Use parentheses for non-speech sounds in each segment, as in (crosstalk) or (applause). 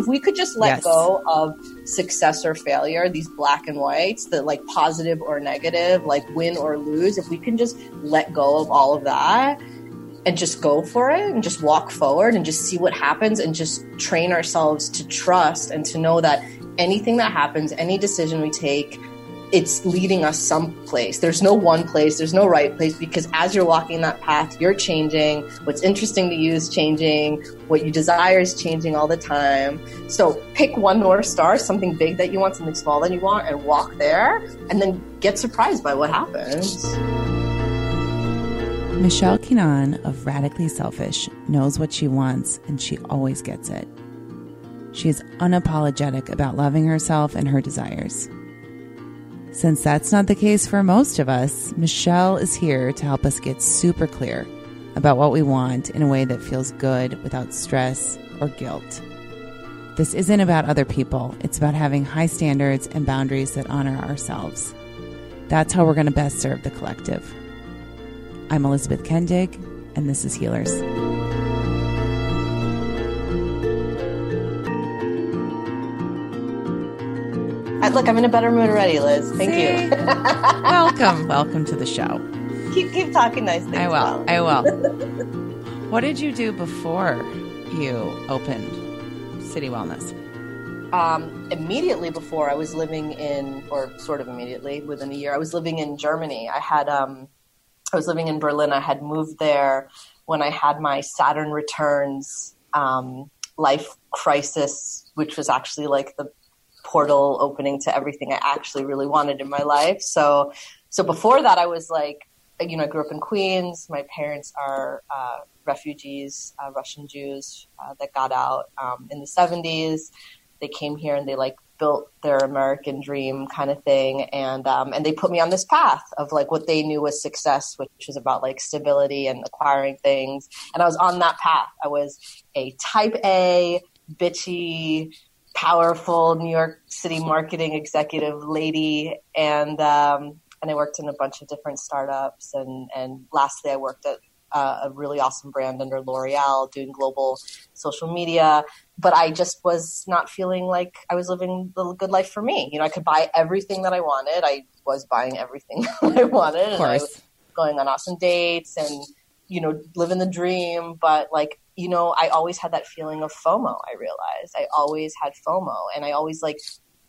if we could just let Yes. go of success or failure, these black and whites, the like positive or negative, like win or lose, if we can just let go of all of that and just go for it and just walk forward and just see what happens and just train ourselves to trust and to know that anything that happens, any decision we take, it's leading us someplace. There's no one place, there's no right place because as you're walking that path, you're changing. What's interesting to you is changing. What you desire is changing all the time. So pick one North Star, something big that you want, something small that you want, and walk there and then get surprised by what happens. Michelle Keinan of Radically Selfish knows what she wants and she always gets it. She is unapologetic about loving herself and her desires. Since that's not the case for most of us, Michelle is here to help us get super clear about what we want in a way that feels good without stress or guilt. This isn't about other people, it's about having high standards and boundaries that honor ourselves. That's how we're going to best serve the collective. I'm Elizabeth Kendig, and this is Healers. I, look, I'm in a better mood already, Liz. Thank See? you. (laughs) welcome, welcome to the show. keep keep talking nice things. I will. I will. (laughs) what did you do before you opened City Wellness? um, immediately before I was living in, or sort of immediately within a year, I was living in Germany. I had, um, I was living in Berlin. I had moved there when I had my Saturn returns um, life crisis, which was actually like the portal opening to everything I actually really wanted in my life. So, so before that, I was like, you know, I grew up in Queens. My parents are uh, refugees, uh, Russian Jews uh, that got out um, in the 70s. They came here and they like built their American dream kind of thing, and um, and they put me on this path of like what they knew was success, which was about like stability and acquiring things. And I was on that path. I was a Type A, bitchy, powerful New York City marketing executive lady, and um, and I worked in a bunch of different startups, and and lastly, I worked at uh, a really awesome brand under L'Oreal doing global social media. But I just was not feeling like I was living the good life for me. You know, I could buy everything that I wanted. I was buying everything (laughs) that I wanted. Of and I course. was going on awesome dates and, you know, living the dream. But like, you know, I always had that feeling of FOMO, I realized. I always had FOMO. And I always like,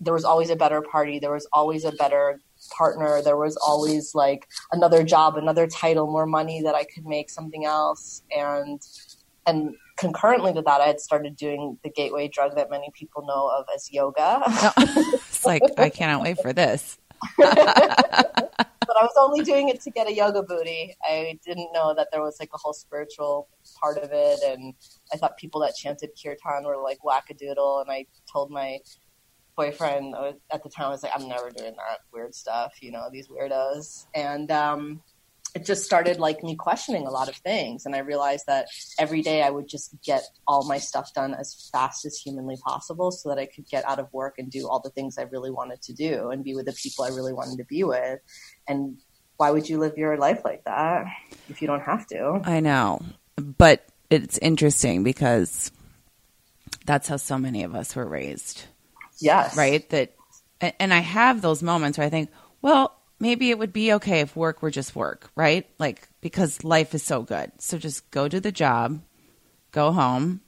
there was always a better party. There was always a better partner. There was always like another job, another title, more money that I could make something else. And and concurrently to that, I had started doing the gateway drug that many people know of as yoga. (laughs) it's like I cannot wait for this. (laughs) but I was only doing it to get a yoga booty. I didn't know that there was like a whole spiritual part of it, and I thought people that chanted kirtan were like wackadoodle. And I told my boyfriend at the time, I was like, I'm never doing that weird stuff, you know, these weirdos. And um, it just started like me questioning a lot of things, and I realized that every day I would just get all my stuff done as fast as humanly possible, so that I could get out of work and do all the things I really wanted to do, and be with the people I really wanted to be with. And why would you live your life like that if you don't have to? I know, but it's interesting because that's how so many of us were raised. Yes, right? That, and- and I have those moments where I think, well, maybe it would be okay if work were just work, right? Like, because life is so good. So just go do the job, go home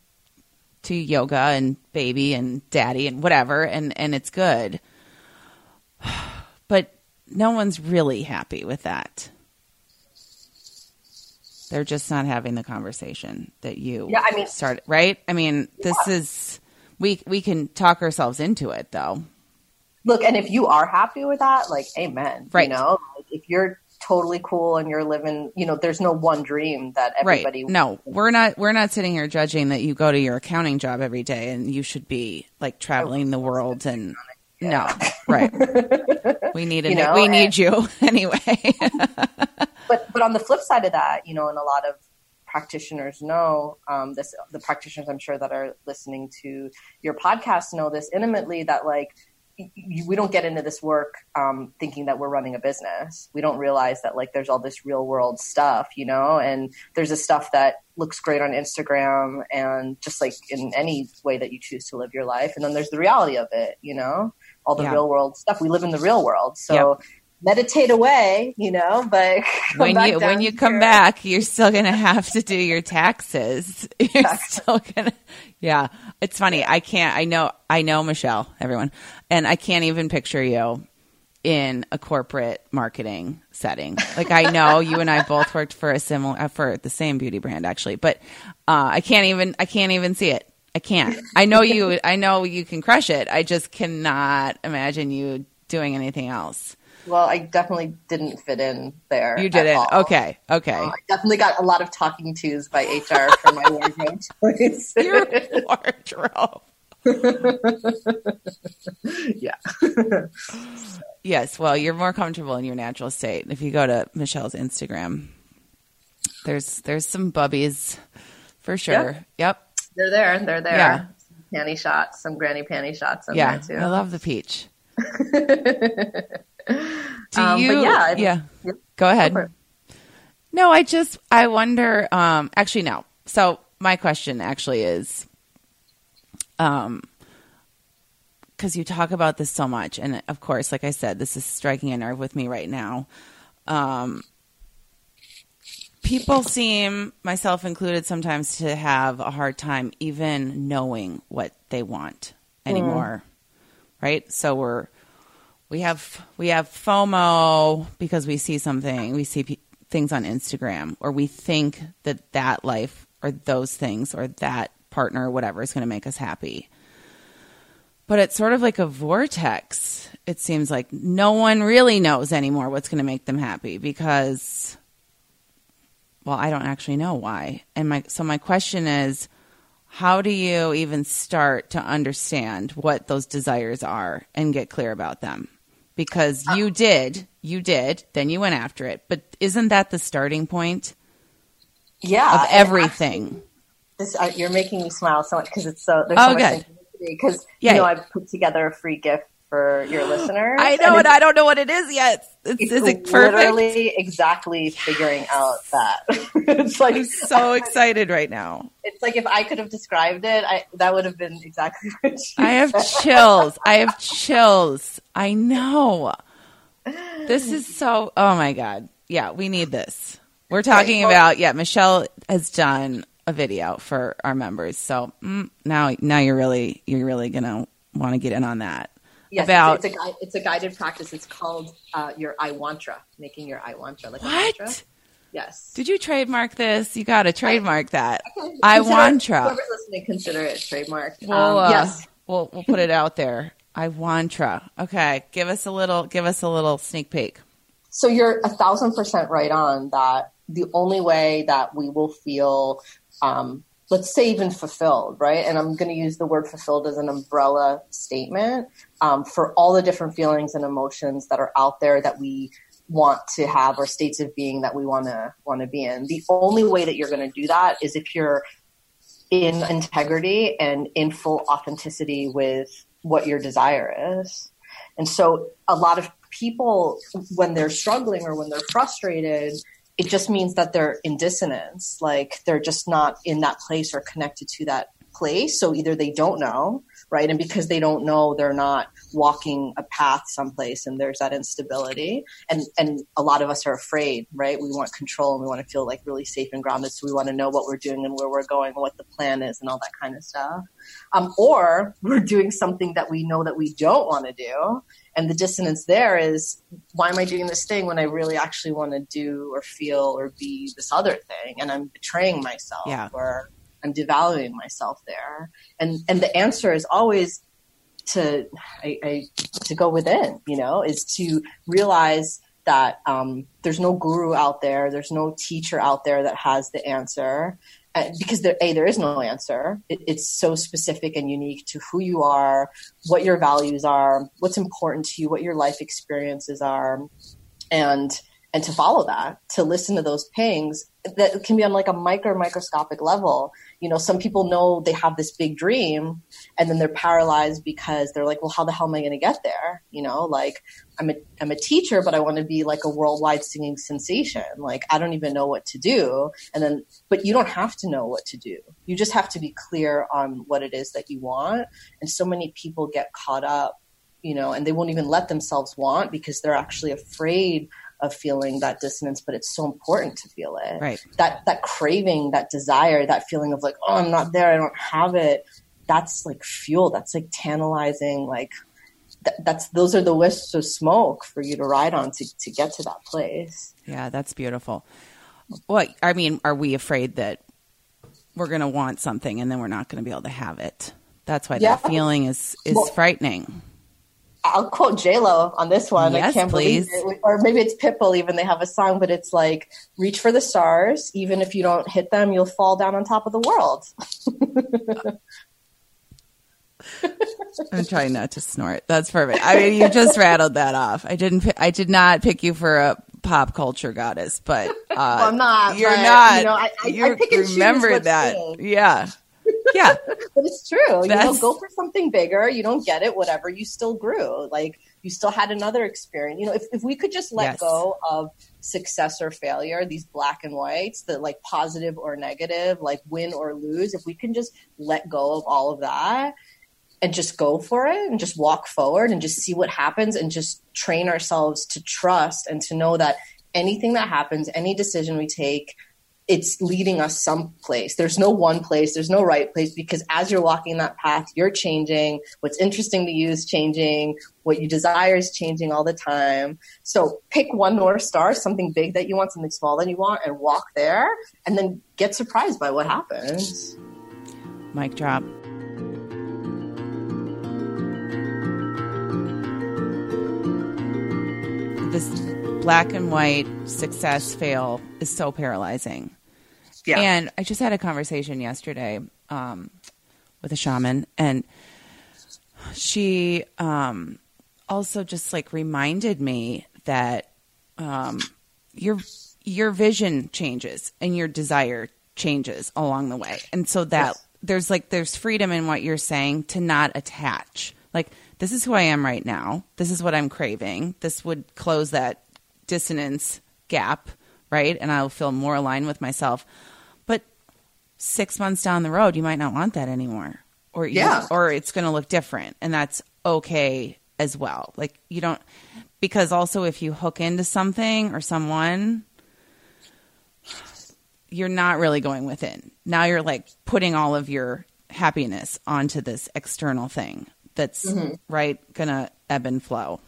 to yoga and baby and daddy and whatever, and, and it's good. (sighs) But no one's really happy with that. They're just not having the conversation that you Yeah, I mean- started, right? I mean, this is we we can talk ourselves into it though. Look, and if you are happy with that, like, amen. Right. You know, like, if you're totally cool and you're living, you know, there's no one dream that everybody. right. No, we're not we're not sitting here judging that you go to your accounting job every day and you should be like traveling the world and no, right. (laughs) We need a You know, we and- need you (laughs) anyway. (laughs) but but on the flip side of that, you know, and a lot of practitioners know um, this. The practitioners, I'm sure, that are listening to your podcast know this intimately. That like we don't get into this work um, thinking that we're running a business. We don't realize that like there's all this real world stuff, you know, and there's a stuff that looks great on Instagram and just like in any way that you choose to live your life. And then there's the reality of it, you know, all the yeah. real world stuff. We live in the real world. So yep. Meditate away, you know, but (laughs) when you, when you come back, you're still going to have to do your taxes. (laughs) You're still going to, yeah. It's funny. I can't, I know, I know Michelle, everyone, and I can't even picture you in a corporate marketing setting. Like I know (laughs) you and I both worked for a similar uh, for the same beauty brand actually, but uh, I can't even I can't even see it. I can't. I know you. I know you can crush it. I just cannot imagine you doing anything else. Well, I definitely didn't fit in there. You didn't. Okay. Okay. Uh, I definitely got a lot of talking tos by HR for my wardrobe (laughs) choice. (laughs) Your wardrobe. (laughs) yeah. yes. Well, you're more comfortable in your natural state. If you go to Michelle's Instagram, there's there's some bubbies for sure. Yep. They're there. They're there. Yeah. panty shots, some granny panty shots. yeah. too. I love the peach. Do um, you? yeah. Yeah. Go ahead. No, I just I wonder. Um, actually, no. So my question actually is, um, because you talk about this so much, and of course, like I said, this is striking a nerve with me right now. Um, people seem, myself included, sometimes to have a hard time even knowing what they want anymore, mm. right? So we're we have we have FOMO because we see something, we see p- things on Instagram, or we think that that life or those things or that partner or whatever is going to make us happy. But it's sort of like a vortex. It seems like no one really knows anymore what's going to make them happy because well, I don't actually know why. And my so my question is how do you even start to understand what those desires are and get clear about them? Because uh, you did, you did, then you went after it. But isn't that the starting point? Yeah, of everything. Actually, this uh, you're making me smile so much because it's so there's so oh, much because yeah. you know I've put together a free gift for your listeners. I know, and, and I don't know what it is yet. It's, it's is it perfect? Literally, exactly figuring out that. (laughs) it's like I'm so (laughs) excited right now. It's like if I could have described it, I, that would have been exactly what I have chills. I have chills. I know. This is so. Oh my god! Yeah, we need this. We're talking right, well, about yeah. Michelle has done a video for our members, so mm, now now you're really you're really gonna want to get in on that. Yes, about it's a, it's a, it's a guided practice. It's called uh, your I wantra, making your I wantra like what? Mantra. Yes. Did you trademark this? You got to trademark I, that. I wantra. Whoever's listening, consider it trademarked. Well, um, uh, yes. We'll we'll put it out there. I wantra. Okay, give us a little. Give us a little sneak peek. So you're a thousand percent right on that. The only way that we will feel um, let's say even fulfilled, right? And I'm going to use the word fulfilled as an umbrella statement um, for all the different feelings and emotions that are out there that we want to have or states of being that we want to want to be in. The only way that you're going to do that is if you're in integrity and in full authenticity with what your desire is. And so a lot of people when they're struggling or when they're frustrated it just means that they're in dissonance like they're just not in that place or connected to that place so either they don't know right? And because they don't know they're not walking a path someplace and there's that instability. And and a lot of us are afraid right? We want control and we want to feel like really safe and grounded. So we want to know what we're doing and where we're going and what the plan is and all that kind of stuff. Um, or we're doing something that we know that we don't want to do. And the dissonance there is why am i doing this thing when i really actually want to do or feel or be this other thing? And i'm betraying myself yeah. or i'm devaluing myself there. And and the answer is always to I, I, to go within you know is to realize that um, there's no guru out there. There's no teacher out there that has the answer. Because there, a there is no answer. It, it's so specific and unique to who you are what your values are what's important to you what your life experiences are. And and to follow that to listen to those pings that can be on like a micro microscopic level. You know, some people know they have this big dream and then they're paralyzed because they're like, well, how the hell am I going to get there? You know, like I'm a, I'm a teacher, but I want to be like a worldwide singing sensation. Like I don't even know what to do. And then, but you don't have to know what to do. You just have to be clear on what it is that you want. And so many people get caught up, you know, and they won't even let themselves want because they're actually afraid of feeling that dissonance, but it's so important to feel it. Right. That that craving, that desire, that feeling of like, oh, I'm not there, I don't have it. That's like fuel. That's like tantalizing. Like th- that's those are the wisps of smoke for you to ride on to to get to that place. Yeah, that's beautiful. What I mean, are we afraid that we're going to want something and then we're not going to be able to have it? That's why Yeah. that feeling is is Well- frightening. I'll quote J Lo on this one. I Yes, can't please. believe it. Or maybe it's Pitbull. Even they have a song, but it's like reach for the stars. Even if you don't hit them, you'll fall down on top of the world. (laughs) I'm trying not to snort. That's perfect. I mean, you just rattled that off. I didn't. I did not pick you for a pop culture goddess, but (laughs) uh, Well, I'm not, You're but, not. you know, I- I- you I pick and remember that? Yeah, yeah. (laughs) But it's true. You know, go for something bigger. You don't get it, whatever. You still grew. Like you still had another experience. You know, if, if we could just let Yes. go of success or failure, these black and whites, the like positive or negative, like win or lose, if we can just let go of all of that and just go for it and just walk forward and just see what happens and just train ourselves to trust and to know that anything that happens, any decision we take, it's leading us someplace. There's no one place, there's no right place because as you're walking that path, you're changing. What's interesting to you is changing. What you desire is changing all the time. So pick one North Star, something big that you want, something small that you want, and walk there and then get surprised by what happens. Mic drop. This black and white success fail is so paralyzing. Yeah. And I just had a conversation yesterday um, with a shaman, and she um, also just like reminded me that um, your your vision changes and your desire changes along the way, and so that Yes. there's like there's freedom in what you're saying to not attach. Like this is who I am right now. This is what I'm craving. This would close that dissonance gap, right? And I'll feel more aligned with myself. But six months down the road, you might not want that anymore, or Yeah. or it's going to look different, and that's okay as well. Like you don't because also if you hook into something or someone, you're not really going within. Now you're like putting all of your happiness onto this external thing that's mm-hmm. right gonna ebb and flow.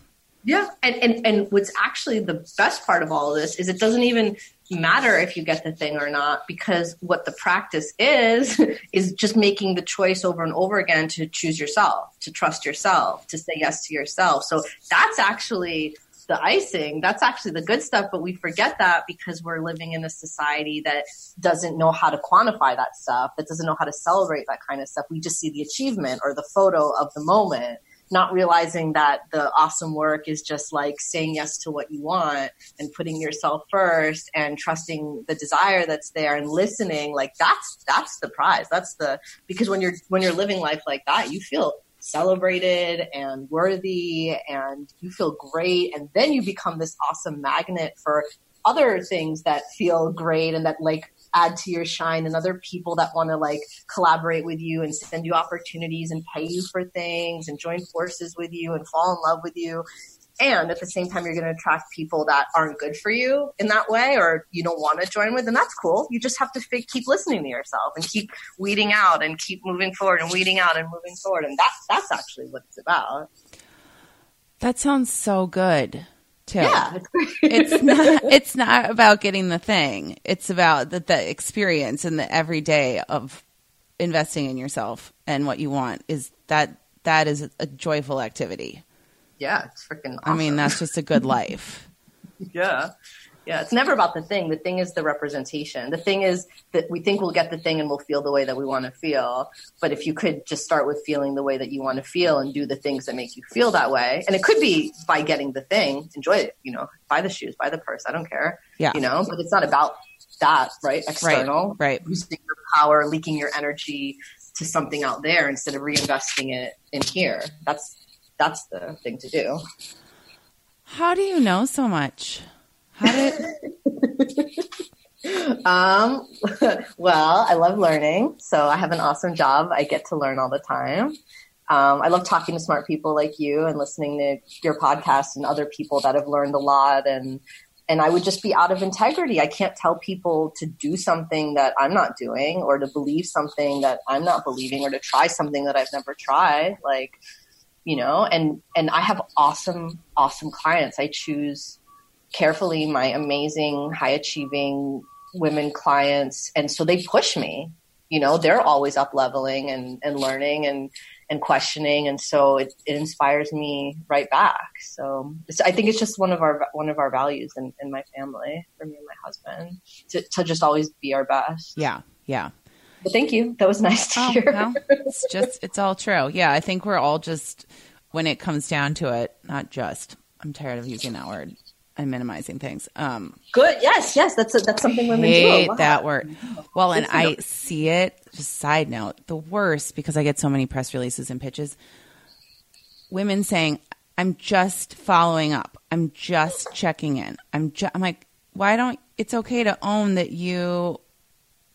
Yeah, and, and and what's actually the best part of all of this is it doesn't even matter if you get the thing or not because what the practice is (laughs) is just making the choice over and over again to choose yourself, to trust yourself, to say yes to yourself. So that's actually the icing. That's actually the good stuff, but we forget that because we're living in a society that doesn't know how to quantify that stuff, that doesn't know how to celebrate that kind of stuff. We just see the achievement or the photo of the moment not realizing that the awesome work is just like saying yes to what you want and putting yourself first and trusting the desire that's there and listening like that's that's the prize. That's the because when you're when you're living life like that you feel celebrated and worthy and you feel great. And then you become this awesome magnet for other things that feel great and that like add to your shine and other people that want to like collaborate with you and send you opportunities and pay you for things and join forces with you and fall in love with you. And at the same time you're going to attract people that aren't good for you in that way or you don't want to join with and that's cool. You just have to fi- keep listening to yourself and keep weeding out and keep moving forward and weeding out and moving forward. And that's that's actually what it's about. That sounds so good too. yeah it's (laughs) not it's not about getting the thing. It's about the, the experience and the everyday of investing in yourself and what you want is that that is a joyful activity. yeah it's freaking I mean, that's just a good (laughs) life. Yeah. Yeah. It's never about the thing. The thing is the representation. The thing is that we think we'll get the thing and we'll feel the way that we want to feel. But if you could just start with feeling the way that you want to feel and do the things that make you feel that way, and it could be by getting the thing, enjoy it, you know, buy the shoes, buy the purse, I don't care. Yeah. You know, but it's not about that, right? External. Right. Using your power, leaking your energy to something out there instead of reinvesting it in here. That's that's the thing to do. How do you know so much? How did (laughs) um (laughs) well, I love learning, so I have an awesome job. I get to learn all the time. Um, I love talking to smart people like you and listening to your podcast and other people that have learned a lot and and I would just be out of integrity. I can't tell people to do something that I'm not doing or to believe something that I'm not believing or to try something that I've never tried. Like, you know, and and I have awesome awesome clients. I choose carefully my amazing high achieving women clients. And so they push me. You know, they're always up leveling and and learning and and questioning. And so it, it inspires me right back. So i think it's just one of our one of our values in, in my family for me and my husband to, to just always be our best. Yeah. Yeah. But thank you. That was nice to oh, hear. it's just it's all true. Yeah i think we're all just when it comes down to it not just. I'm tired of using that word I'm minimizing things. Um, Good. Yes. Yes. That's a, that's something women hate do. that word. Well, and I see it. Just side note, the worst because I get so many press releases and pitches. Women saying, "I'm just following up. I'm just checking in. I'm just." I'm like, why don't? It's okay to own that you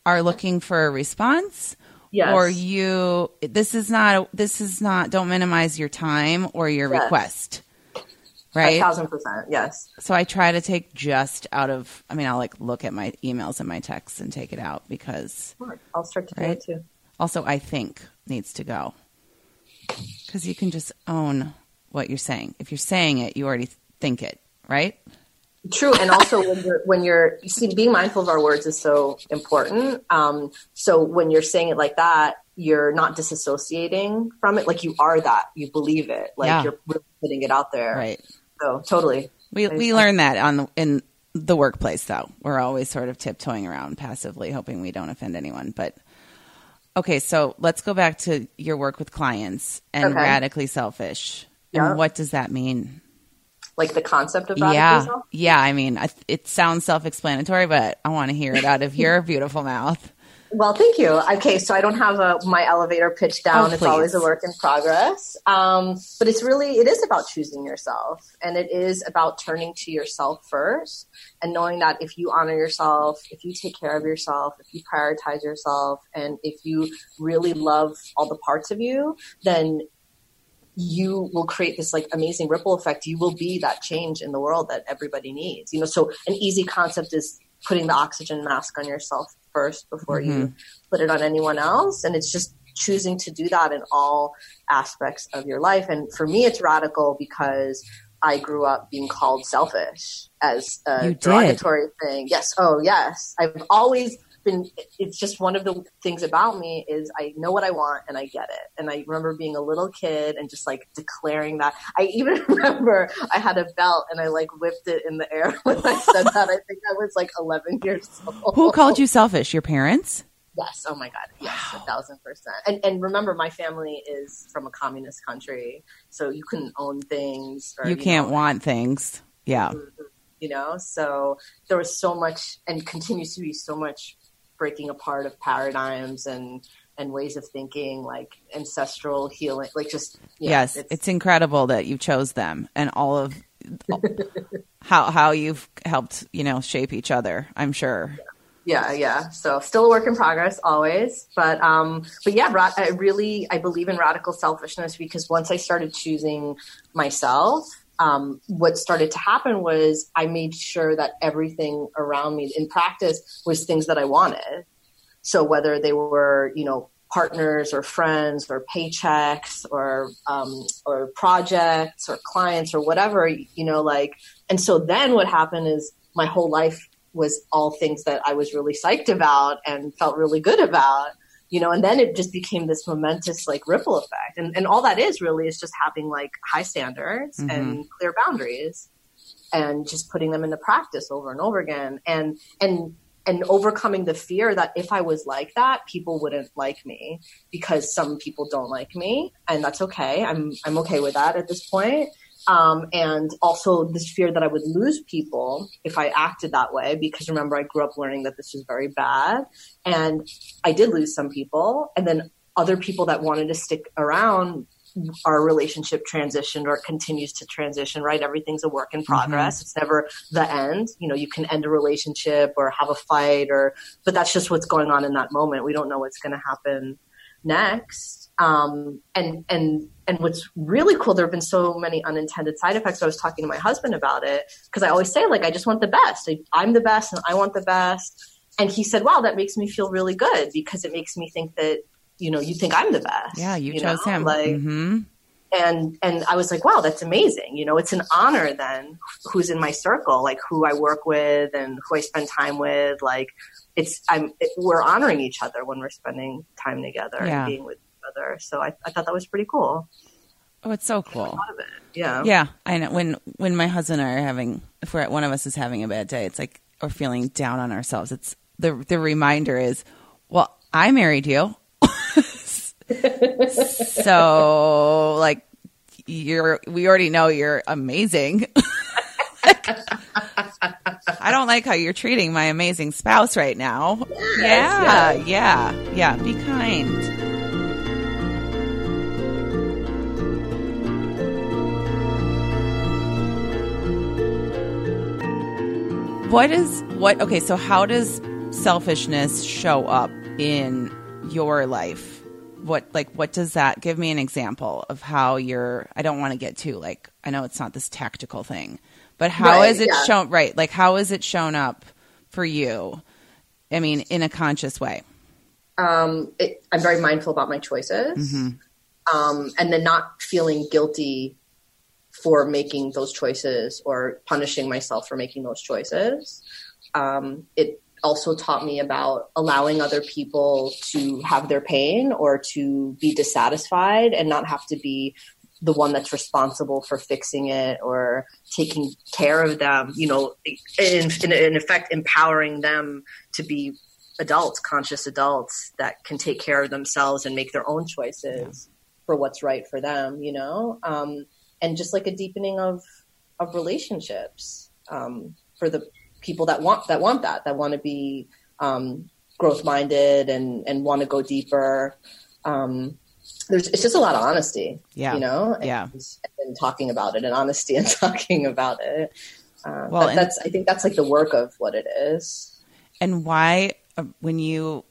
are looking for a response. Yes. Or you. This is not. This is not. Don't minimize your time or your yes. request right? A thousand percent, yes. So I try to take just out of. I mean, I'll like look at my emails and my texts and take it out because I'll start to do right? it too. Also, I think needs to go because you can just own what you're saying. If you're saying it, you already think it, right? True, and also when you're when you're you see being mindful of our words is so important. Um, so when you're saying it like that, you're not disassociating from it. Like you are that, you believe it. Like yeah. you're putting it out there, right? So totally. We we learn that on the, in the workplace though. We're always sort of tiptoeing around passively hoping we don't offend anyone, but okay, so let's go back to your work with clients and okay. radically selfish. And what does that mean? Like the concept of yeah, self? yeah. I mean, it sounds self-explanatory, but I want to hear it out of your (laughs) beautiful mouth. Well, thank you. Okay, so I don't have a, my elevator pitch down. Oh, it's always a work in progress. Um, but it's really, it is about choosing yourself and it is about turning to yourself first and knowing that if you honor yourself, if you take care of yourself, if you prioritize yourself, and if you really love all the parts of you, then you will create this like amazing ripple effect. You will be that change in the world that everybody needs. You know, so an easy concept is putting the oxygen mask on yourself first before mm-hmm. you put it on anyone else. And it's just choosing to do that in all aspects of your life. And for me, it's radical because I grew up being called selfish as a derogatory thing. Yes. Oh, yes. I've always been it's just one of the things about me is I know what I want and I get it. And I remember being a little kid and just like declaring that. I even (laughs) remember I had a belt and I like whipped it in the air (laughs) when I said that. I think I was like 11 years old. Who called you selfish? Your parents? Yes. Oh my God. Yes. Wow. A thousand percent. And, and remember, my family is from a communist country, so you couldn't own things. Or, you, you can't know, want things. Yeah. Mm-hmm. You know, so there was so much, and continues to be so much breaking apart of paradigms and and ways of thinking like ancestral healing like just yeah, yes it's, it's, incredible that you chose them and all of (laughs) how how you've helped you know shape each other i'm sure. Yeah yeah so still a work in progress always. But um but yeah i really i believe in radical selfishness because once i started choosing myself um, what started to happen was I made sure that everything around me in practice was things that I wanted. So whether they were, you know, partners or friends or paychecks or um, or projects or clients or whatever, you know, like, and so then what happened is my whole life was all things that I was really psyched about and felt really good about you know, and then it just became this momentous like ripple effect. And, and all that is really is just having like high standards mm-hmm. and clear boundaries and just putting them into practice over and over again. And, and, and overcoming the fear that if I was like that, people wouldn't like me because some people don't like me and that's okay. I'm, I'm okay with that at this point. Um, and also this fear that I would lose people if I acted that way, because remember, I grew up learning that this was very bad. And I did lose some people. And then other people that wanted to stick around our relationship transitioned or continues to transition, right? Everything's a work in progress. Mm-hmm. It's never the end. You know, you can end a relationship or have a fight or, but that's just what's going on in that moment. We don't know what's going to happen next. Um, and, and, and what's really cool, there have been so many unintended side effects. I was talking to my husband about it because I always say, like, I just want the best. I, I'm the best and I want the best. And he said, wow, that makes me feel really good because it makes me think that you know, you think I'm the best. Yeah, you, you chose know? him. Like, mm-hmm. and and I was like, wow, that's amazing. You know, it's an honor then who's in my circle, like who I work with and who I spend time with. Like, it's I'm it, we're honoring each other when we're spending time together yeah. and being with other. So I, I thought that was pretty cool. Oh, it's so cool. It. Yeah, yeah. I know when when my husband and I are having, if we're one of us is having a bad day, it's like or feeling down on ourselves. It's the the reminder is, well, I married you (laughs) so like you're we already know you're amazing. (laughs) I don't like how you're treating my amazing spouse right now. Yes, yeah, yeah, yeah. Be kind. What is what? Okay, so how does selfishness show up in your life what like what does that give me an example of how you're i don't want to get too like i know it's not this tactical thing but how right, is it yeah. shown right like how is it shown up for you i mean in a conscious way um it, i'm very mindful about my choices mm-hmm. um and then not feeling guilty for making those choices or punishing myself for making those choices um it also taught me about allowing other people to have their pain or to be dissatisfied and not have to be the one that's responsible for fixing it or taking care of them, you know, in, in, in, effect, empowering them to be adults, conscious adults that can take care of themselves and make their own choices yeah. for what's right for them, you know? Um, and just like a deepening of, of relationships um, for the people that want that want that that want to be um, growth minded and and want to go deeper. Um, there's it's just a lot of honesty, yeah, you know, and, yeah, and talking about it and honesty (laughs) and talking about it. Uh, well, that, that's I think that's like the work of what it is. And why, uh, when you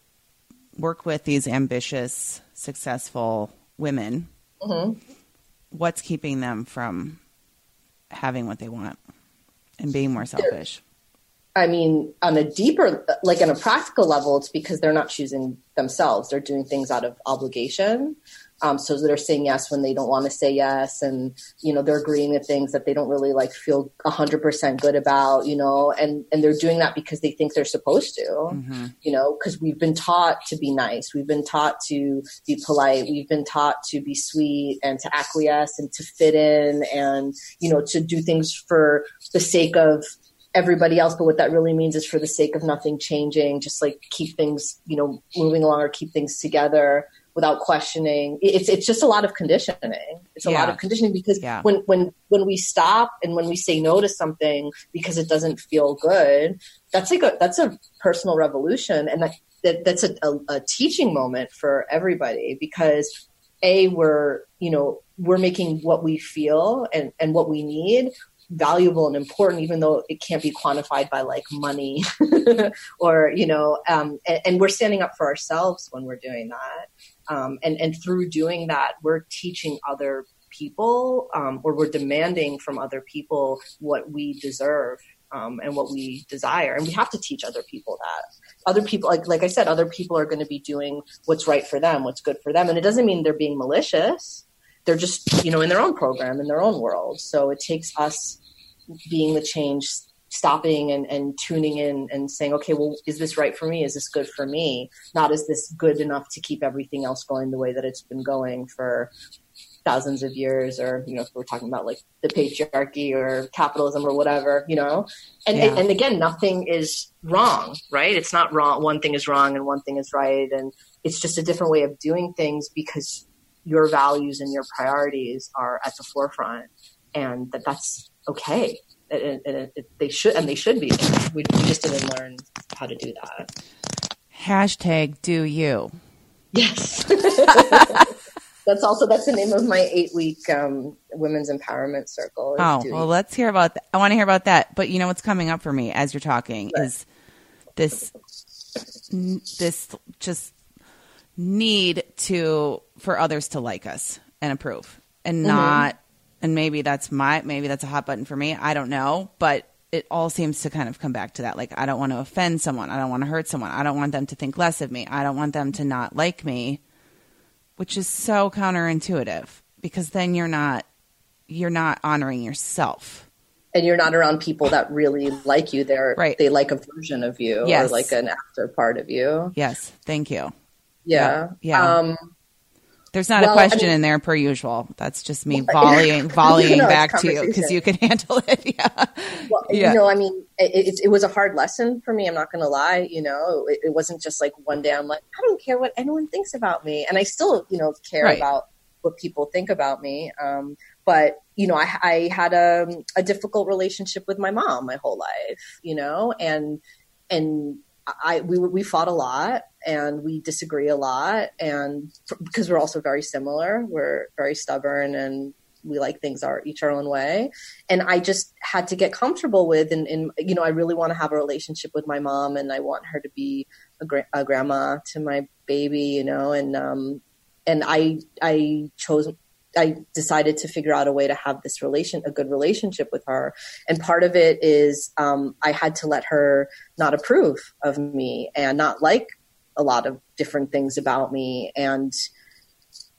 work with these ambitious, successful women, mm-hmm. What's keeping them from having what they want and being more selfish? I mean, on a deeper, like on a practical level, it's because they're not choosing themselves. They're doing things out of obligation. Um, so they're saying yes when they don't want to say yes, and you know they're agreeing to things that they don't really like feel hundred percent good about. You know, and and they're doing that because they think they're supposed to. Mm-hmm. You know, because we've been taught to be nice, we've been taught to be polite, we've been taught to be sweet and to acquiesce and to fit in, and you know to do things for the sake of everybody else, but what that really means is for the sake of nothing changing, just like keep things, you know, moving along or keep things together without questioning. It's it's just a lot of conditioning. It's a yeah. lot of conditioning because yeah. when when when we stop and when we say no to something because it doesn't feel good, that's like a that's a personal revolution, and that, that that's a, a, a teaching moment for everybody because a we're you know we're making what we feel and, and what we need valuable and important, even though it can't be quantified by like money (laughs) or, you know, um, and, and, we're standing up for ourselves when we're doing that. Um, and, and through doing that, we're teaching other people um, or we're demanding from other people what we deserve um, and what we desire. And we have to teach other people that. Other people, like like I said, other people are going to be doing what's right for them, what's good for them, and it doesn't mean they're being malicious they're just you know in their own program in their own world so it takes us being the change stopping and, and tuning in and saying okay well is this right for me? Is this good for me? Not is this good enough to keep everything else going the way that it's been going for thousands of years or you know if we're talking about like the patriarchy or capitalism or whatever you know? And yeah. and, and again nothing is wrong right? It's not wrong one thing is wrong and one thing is right. And it's just a different way of doing things because your values and your priorities are at the forefront and that that's okay. And, and it, they should, and they should be. We, we just didn't learn how to do that. Hashtag do you. Yes. (laughs) that's also that's the name of my eight week um, women's empowerment circle. Oh well, let's hear about. that. I want to hear about that. But you know what's coming up for me as you're talking right. is this this just need to for others to like us and approve and mm-hmm. not and maybe that's my maybe that's a hot button for me. I don't know but it all seems to kind of come back to that. Like i don't want to offend someone. I don't want to hurt someone. I don't want them to think less of me. I don't want them to not like me which is so counterintuitive because then you're not you're not honoring yourself. And you're not around people that really like you. They're right. they like a version of you yes. or like an after part of you. Yes. Thank you. Yeah. Yeah. Um, There's not well, a question I mean, in there per usual. That's just me (laughs) volleying, (laughs) volleying back to you because you can (laughs) handle it. Yeah. Well, yeah. you know, I mean, it, it, it, was a hard lesson for me. I'm not going to lie. You know, it, it, wasn't just like one day I'm like, I don't care what anyone thinks about me. And I still, you know, care right. about what people think about me. Um, but, you know, I, I had a, a difficult relationship with my mom my whole life, you know, and, and I, we, we fought a lot and we disagree a lot and because we're also very similar. We're very stubborn and we like things our each our own way. And i just had to get comfortable with and, and you know i really want to have a relationship with my mom and i want her to be a, gra- a grandma to my baby you know and um and i i chose I decided to figure out a way to have this relation, a good relationship with her. And part of it is um, I had to let her not approve of me and not like a lot of different things about me and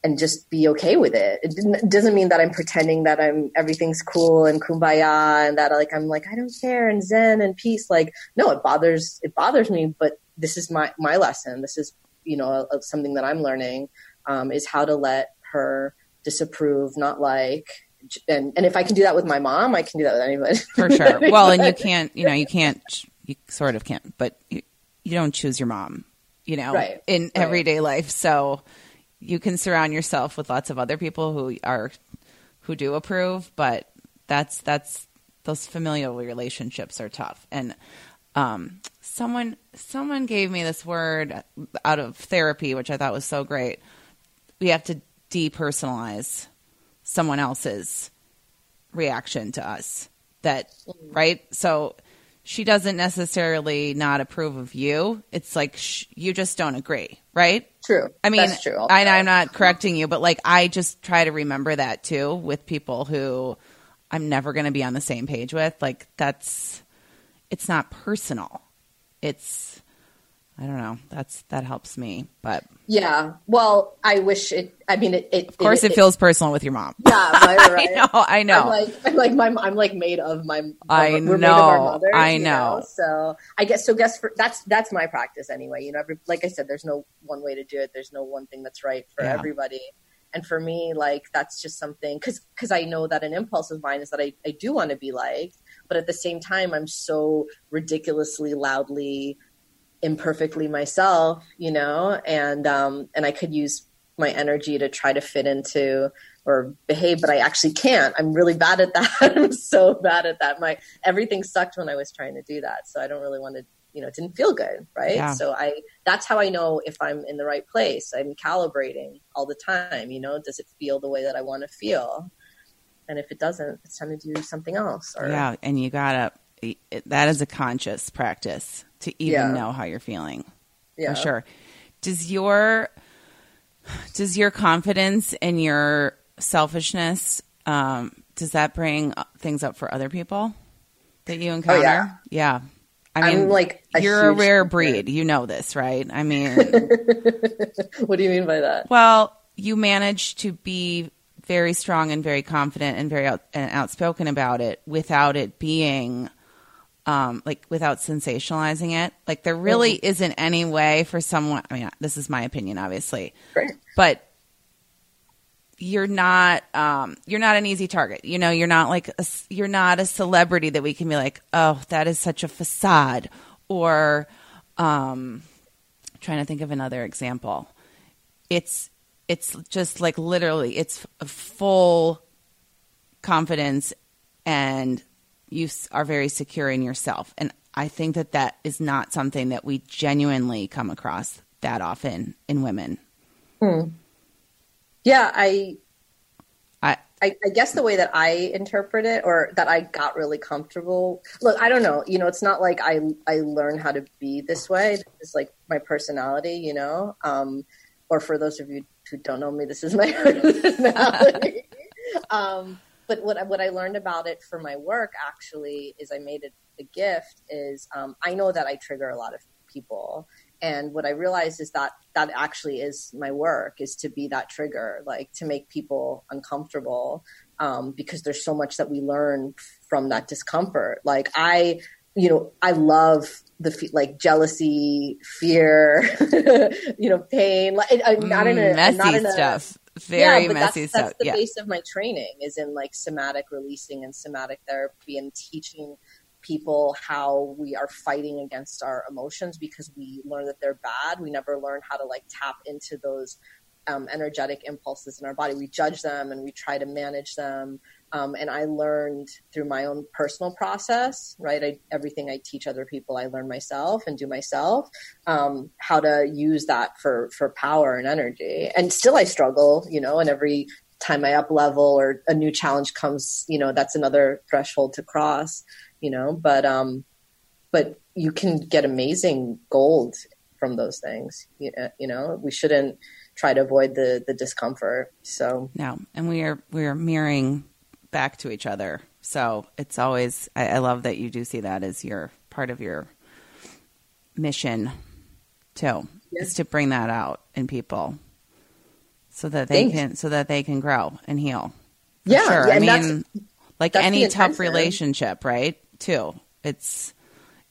and just be okay with it. It doesn't mean that I'm pretending that I'm everything's cool and kumbaya and that like I'm like I don't care and zen and peace. Like no, it bothers it bothers me, but this is my my lesson. This is you know something that I'm learning um, is how to let her disapprove, not like. And and if I can do that with my mom, I can do that with anybody. For sure. (laughs) Well, and you can't, you know, you can't, you sort of can't, but you, you don't choose your mom you know, right. in right. everyday life. So you can surround yourself with lots of other people who are who do approve, but that's that's those familial relationships are tough. And um, someone someone gave me this word out of therapy, which I thought was so great. We have to depersonalize someone else's reaction to us. That mm-hmm. right? So she doesn't necessarily not approve of you. It's like sh- you just don't agree, right? True. I mean, true. I, I'm not correcting you, but like I just try to remember that too with people who I'm never going to be on the same page with. Like that's it's not personal. It's I don't know. That's that helps me, but yeah. Well, I wish it. I mean, it. it of course, it, it, feels personal with your mom. Yeah, right, right. (laughs) I know. I know. I'm like, I'm like my. I'm like made of my. I know. Mothers, I know. know. So I guess. So guess for that's that's my practice anyway. You know, every, like I said, there's no one way to do it. There's no one thing that's right for yeah. everybody. And for me, like that's just something because because I know that an impulse of mine is that I I do want to be liked, but at the same time, I'm so ridiculously loudly imperfectly myself, you know, and um, and I could use my energy to try to fit into or behave, but I actually can't. I'm really bad at that. (laughs) I'm so bad at that. My everything sucked when I was trying to do that, so I don't really want to. You know, it didn't feel good, right? Yeah. So I that's how I know if I'm in the right place. I'm calibrating all the time. You know, does it feel the way that I want to feel? And if it doesn't, it's time to do something else. Or, yeah, and you gotta. That is a conscious practice to even yeah. know how you're feeling. Yeah. For sure. Does your does your confidence and your selfishness um, does that bring things up for other people that you encounter? Oh, yeah. yeah. I mean, I'm like a you're a rare breed. You know this, right? I mean, (laughs) what do you mean by that? Well, you manage to be very strong and very confident and very out, and outspoken about it without it being um, like without sensationalizing it. Like there really mm-hmm. isn't any way for someone. I mean, this is my opinion, obviously, right. but you're not um, you're not an easy target. You know, you're not like a, you're not a celebrity that we can be like, oh, that is such a facade, or um, trying to think of another example. It's it's just like literally, it's a full confidence and you are very secure in yourself. And I think that that is not something that we genuinely come across that often in women. Hmm. Yeah, I, I, I, I guess the way that I interpret it, or that I got really comfortable. Look, I don't know. You know, it's not like I I learned how to be this way. It's like my personality. You know, um, or for those of you who don't know me, this is my (laughs) personality. (laughs) um, but what what I learned about it for my work actually is I made it a gift. Is um, I know that I trigger a lot of people, and what I realized is that that actually is my work is to be that trigger, like to make people uncomfortable, um, because there's so much that we learn from that discomfort. Like I you know, I love the like jealousy, fear, (laughs) you know, pain. Like, I'm not in a mm, messy not in a, stuff. Very yeah, messy that's, stuff. That's the yeah. base of my training is in like somatic releasing and somatic therapy and teaching people how we are fighting against our emotions because we learn that they're bad. We never learn how to like tap into those um, energetic impulses in our body. We judge them and we try to manage them. Um, and I learned through my own personal process, right? I, everything I teach other people, I learn myself and do myself, um, how to use that for, for power and energy. And still I struggle, you know, and every time I up level or a new challenge comes, you know, that's another threshold to cross, you know, but, um, but you can get amazing gold from those things. You, you know, we shouldn't try to avoid the, the discomfort. So no, and we are, we are mirroring back to each other. So it's always, I, I love that you do see that as your part of your mission too, yes. is to bring that out in people so that they Thanks. can, so that they can grow and heal. Yeah. Sure. Yeah, I mean, like any tough relationship, right? Too. It's,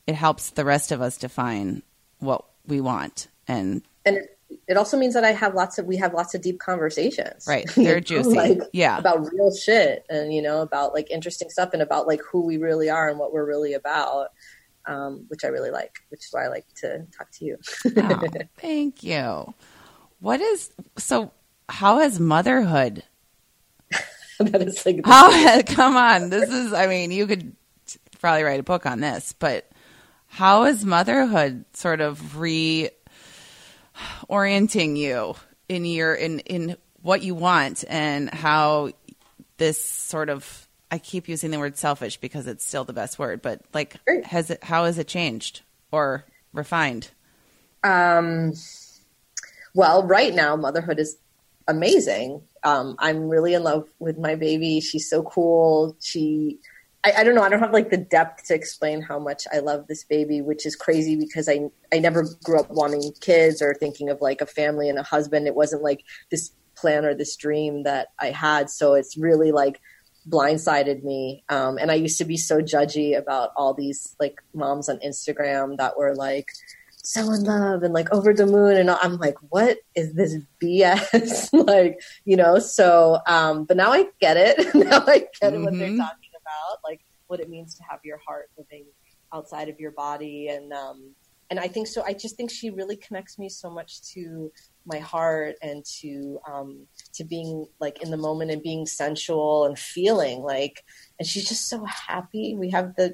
it helps the rest of us define what we want and, and it, also means that I have lots of we have lots of deep conversations. Right. (laughs) They're juicy. like, yeah. About real shit and you know, about like interesting stuff and about like who we really are and what we're really about. Um, which I really like, which is why I like to talk to you. oh, (laughs) thank you. What is so how has motherhood (laughs) that is like how come on. This is I mean, you could probably write a book on this, but how is motherhood sort of re orienting you in your in in what you want and how this sort of I keep using the word selfish because it's still the best word, but like has it how has it changed or refined? Um well, right now motherhood is amazing. Um I'm really in love with my baby. She's so cool. She I, I, don't know. I don't have like the depth to explain how much I love this baby, which is crazy because I I never grew up wanting kids or thinking of like a family and a husband. It wasn't like this plan or this dream that I had. So it's really like blindsided me. Um, and I used to be so judgy about all these like moms on Instagram that were like so in love and like over the moon and I'm like, what is this BS? (laughs) like, you know, so um but now I get it. (laughs) now I get mm-hmm. what they're mm-hmm. talking about, like what it means to have your heart living outside of your body. And um and I think so I just think she really connects me so much to my heart and to um to being like in the moment and being sensual and feeling like and she's just so happy. We have the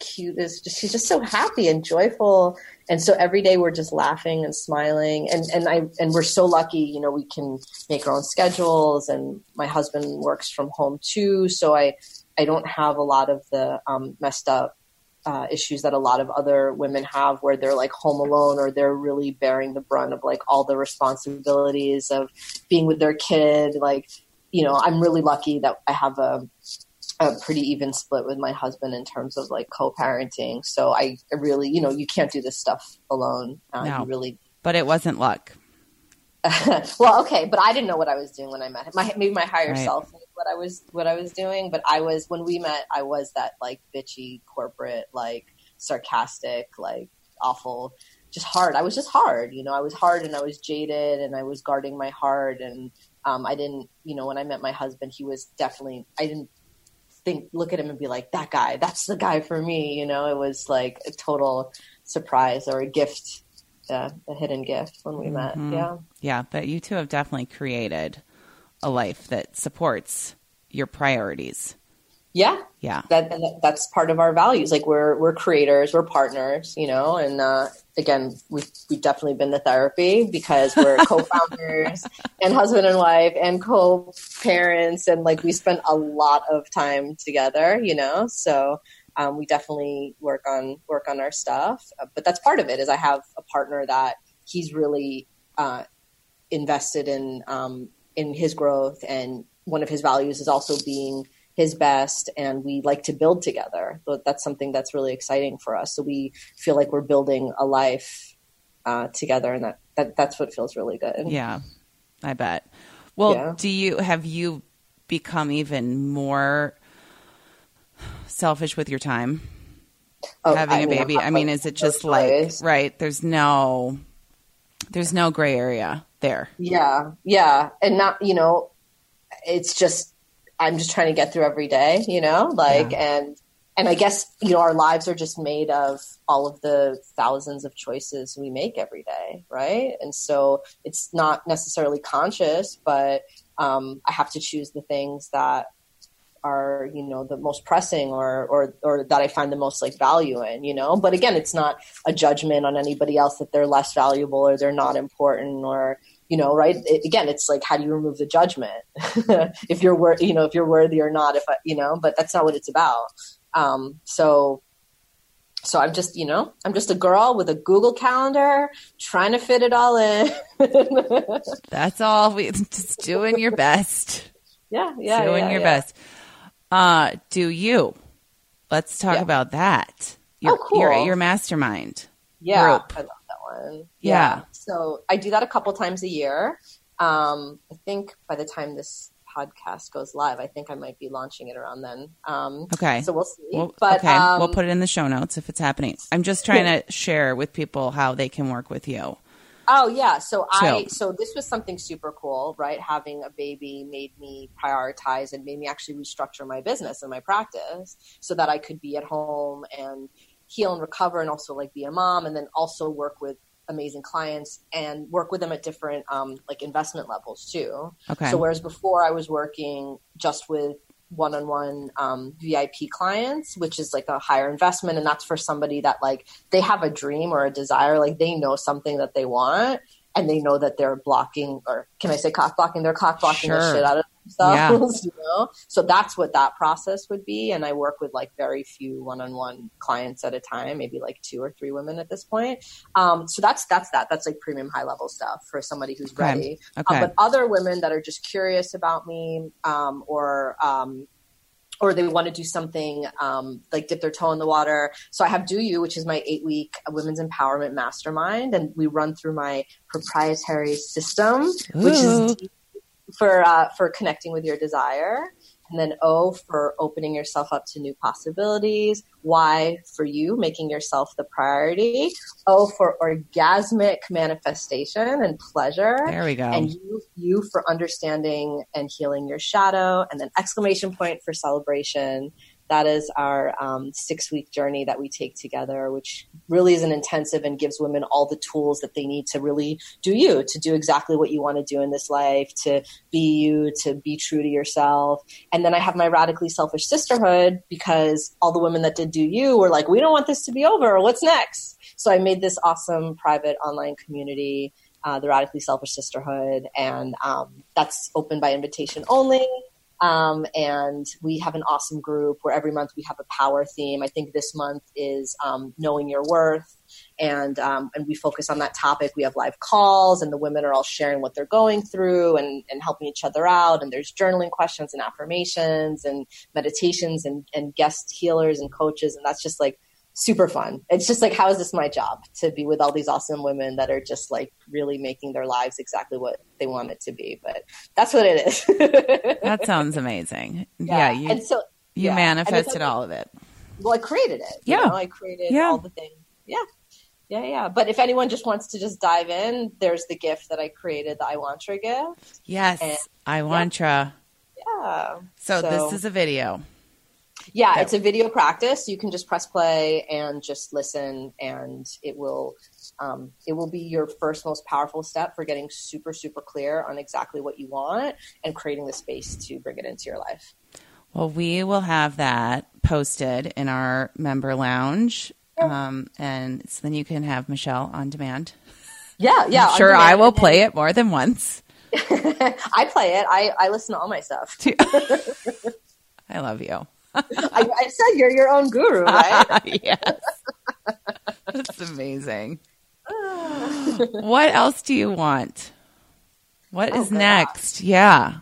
cutest she's just so happy and joyful. And so every day we're just laughing and smiling. And and I and we're so lucky you know we can make our own schedules and my husband works from home too. So I I don't have a lot of the um, messed up uh, issues that a lot of other women have where they're like home alone or they're really bearing the brunt of like all the responsibilities of being with their kid. Like, you know, I'm really lucky that I have a, a pretty even split with my husband in terms of like co-parenting. So I really, you know, you can't do this stuff alone. Uh, no, really, but it wasn't luck. (laughs) well, okay, but I didn't know what I was doing when I met him. My, maybe my higher right. self knew what I was what I was doing, but I was when we met, I was that like bitchy corporate, like sarcastic, like awful, just hard. I was just hard, you know. I was hard and I was jaded and I was guarding my heart and um, I didn't, you know, when I met my husband, he was definitely. I didn't think look at him and be like that guy. That's the guy for me, you know. It was like a total surprise or a gift a, a hidden gift when we mm-hmm. met. Yeah. Yeah. But you two have definitely created a life that supports your priorities. Yeah, Yeah. that, that's part of our values. Like we're we're creators, we're partners, you know. And uh, again, we've we've definitely been to therapy because we're (laughs) co-founders and husband and wife and co-parents, and like we spent a lot of time together, you know. So um, we definitely work on work on our stuff. Uh, but that's part of it. Is I have a partner that he's really uh, invested in um, in his growth, and one of his values is also being his best and we like to build together but that's something that's really exciting for us so we feel like we're building a life uh, together and that, that that's what feels really good Yeah, I bet. Well, Yeah. do you have you become even more selfish with your time Oh, having I a baby? I mean, like is it no just like choice. right? There's no, there's no gray area there. yeah yeah and not you know it's just i'm just trying to get through every day you know like and and i guess you know our lives are just made of all of the thousands of choices we make every day right and so it's not necessarily conscious but um, i have to choose the things that are you know the most pressing or or or that I find the most like value in you know but again it's not a judgment on anybody else that they're less valuable or they're not important or you know right it, again it's like how do you remove the judgment (laughs) if you're wor- you know if you're worthy or not if I, you know but that's not what it's about um so so I'm just, you know, I'm just a girl with a Google calendar trying to fit it all in. (laughs) That's all. We just doing your best. yeah, yeah, doing yeah, your yeah. best. Uh, do you? Let's talk Yeah. about that. You're, Oh, cool. You're your mastermind. Yeah, group. I love that one. Yeah. So I do that a couple times a year. Um, I think by the time this podcast goes live, I think I might be launching it around then. Um, Okay. So we'll see. Well, but okay, um, we'll put it in the show notes if it's happening. I'm just trying to share with people how they can work with you. Oh yeah, so I so this was something super cool, right? Having a baby made me prioritize and made me actually restructure my business and my practice so that I could be at home and heal and recover and also like be a mom and then also work with amazing clients and work with them at different um, like investment levels too. Okay. So whereas before I was working just with one-on-one um, VIP clients, which is like a higher investment, and that's for somebody that like they have a dream or a desire, like they know something that they want, and they know that they're blocking, or can I say cock blocking? They're cock blocking Sure. the shit out of themselves, (laughs) you know. So that's what that process would be, and I work with like very few one-on-one clients at a time, maybe like two or three women at this point. Um, so that's that's that. That's like premium high-level stuff for somebody who's Okay. ready. Okay. Um, but other women that are just curious about me um, or um, or they want to do something um, like dip their toe in the water. So I have Do You, which is my eight week women's empowerment mastermind, and we run through my proprietary system, which is for uh, for connecting with your desire. And then O for opening yourself up to new possibilities. Y for you making yourself the priority. O for orgasmic manifestation and pleasure there we go. and you, you for understanding and healing your shadow, and then exclamation point for celebration. That is our um, six week journey that we take together, which really is an intensive and gives women all the tools that they need to really do you, to do exactly what you want to do in this life, to be you, to be true to yourself. And then I have my radically selfish sisterhood because all the women that did do you were like, we don't want this to be over. What's next? So I made this awesome private online community uh, the Radically Selfish Sisterhood, and um, that's open by invitation only. Um, and we have an awesome group where every month we have a power theme. I think this month is um, knowing your worth, and um, and we focus on that topic. We have live calls, and the women are all sharing what they're going through and, and helping each other out. And there's journaling questions and affirmations and meditations and, and guest healers and coaches, and that's just like super fun. It's just like, how is this my job to be with all these awesome women that are just like really making their lives exactly what they want it to be? But that's what it is. (laughs) that sounds amazing. Yeah, you and so you yeah. Manifested all of it. Well, I created it. you Yeah. know? I created Yeah. all the things. Yeah. Yeah, yeah. But if anyone just wants to just dive in, there's the gift that I created, the I Wantra gift. Yes, And- I want ya. Yeah. So, So- this is a video. Yeah, it's a video practice. You can just press play and just listen, and it will um, it will be your first most powerful step for getting super super clear on exactly what you want and creating the space to bring it into your life. Well, we will have that posted in our member lounge. Um, and so then you can have Michelle on demand. (laughs) Yeah, yeah. I'm sure I will play it more than once. (laughs) I play it. I, I listen to all my stuff. (laughs) I love you. I, I said you're your own guru, right? (laughs) yes. That's amazing. (sighs) what else do you want? What Oh, is God. next? Yeah.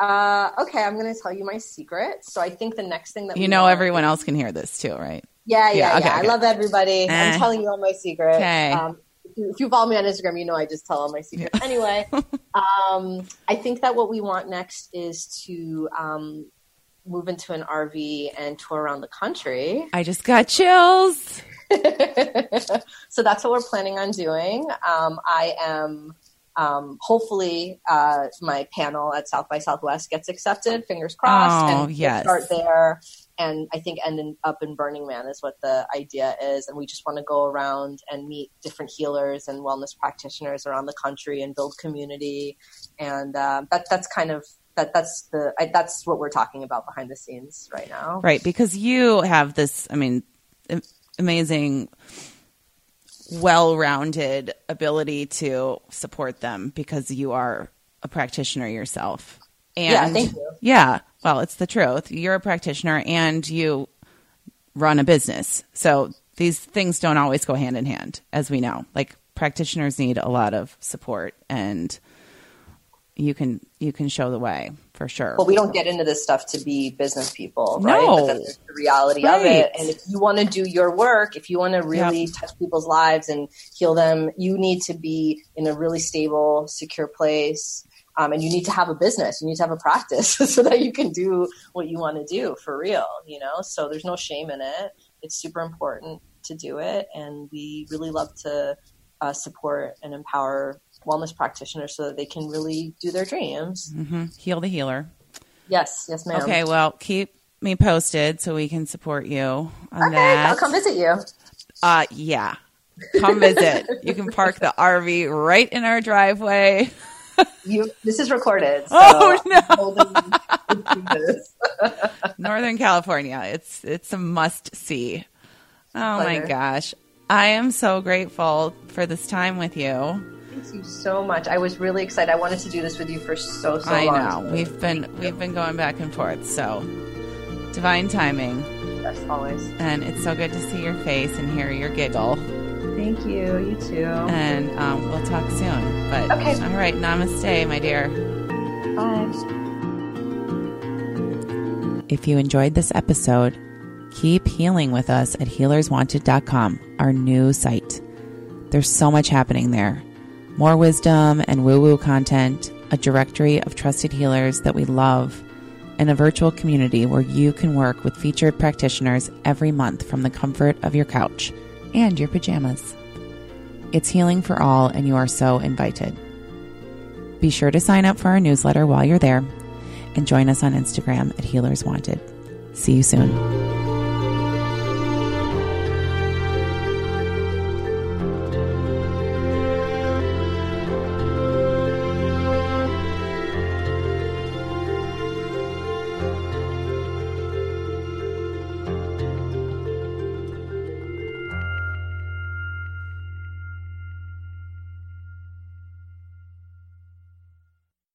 uh, okay, I'm going to tell you my secret. So I think the next thing that You we know everyone else can hear this too, right? Yeah, yeah, Yeah, yeah. okay, I love everybody. Eh. I'm telling you all my secrets. Okay. Um, if, you, follow me on Instagram, you know I just tell all my secrets. Anyway, (laughs) um, I think that what we want next is to um, move into an RV and tour around the country. I just got chills. (laughs) so that's what we're planning on doing. Um, I am um, hopefully uh, my panel at South by Southwest gets accepted. Fingers crossed. Oh, and yes. start there. And I think ending up in Burning Man is what the idea is. And we just want to go around and meet different healers and wellness practitioners around the country and build community. And uh, that that's kind of that that's the I, that's what we're talking about behind the scenes right now. Right, because you have this, I mean, amazing, well rounded ability to support them because you are a practitioner yourself. And Yeah, thank you. Yeah, well, it's the truth. You're a practitioner and you run a business. So these things don't always go hand in hand, as we know. Like practitioners need a lot of support and you can you can show the way for sure. But we don't get into this stuff to be business people, right? No. But that's the reality of it. And if you want to do your work, if you want to really touch people's lives and heal them, you need to be in a really stable, secure place. Um, and you need to have a business. You need to have a practice (laughs) so that you can do what you want to do for real, you know? So there's no shame in it. It's super important to do it. And we really love to uh, support and empower wellness practitioners so that they can really do their dreams. hmm Heal the healer. Yes, yes, ma'am. Okay, well, keep me posted so we can support you on Okay, that. I'll come visit you. Uh, yeah, come visit. you can park the RV right in our driveway. (laughs) You. This is recorded. So Oh, no. I'm holding you to this. (laughs) Northern California. It's it's a must see. Oh my gosh, I am so grateful for this time with you. Thank you so much. I was really excited. I wanted to do this with you for so so I long. know we've been we've been going back and forth. So divine timing, Yes, always. and it's so good to see your face and hear your giggle. Thank you. You too. And um, we'll talk soon. But Okay. all right, namaste, my dear. Bye. If you enjoyed this episode, keep healing with us at healerswanted.com, our new site. There's so much happening there. More wisdom and woo woo content, a directory of trusted healers that we love, and a virtual community where you can work with featured practitioners every month from the comfort of your couch and your pajamas. It's healing for all, and you are so invited. Be sure to sign up for our newsletter while you're there and join us on Instagram at Healers Wanted. See you soon.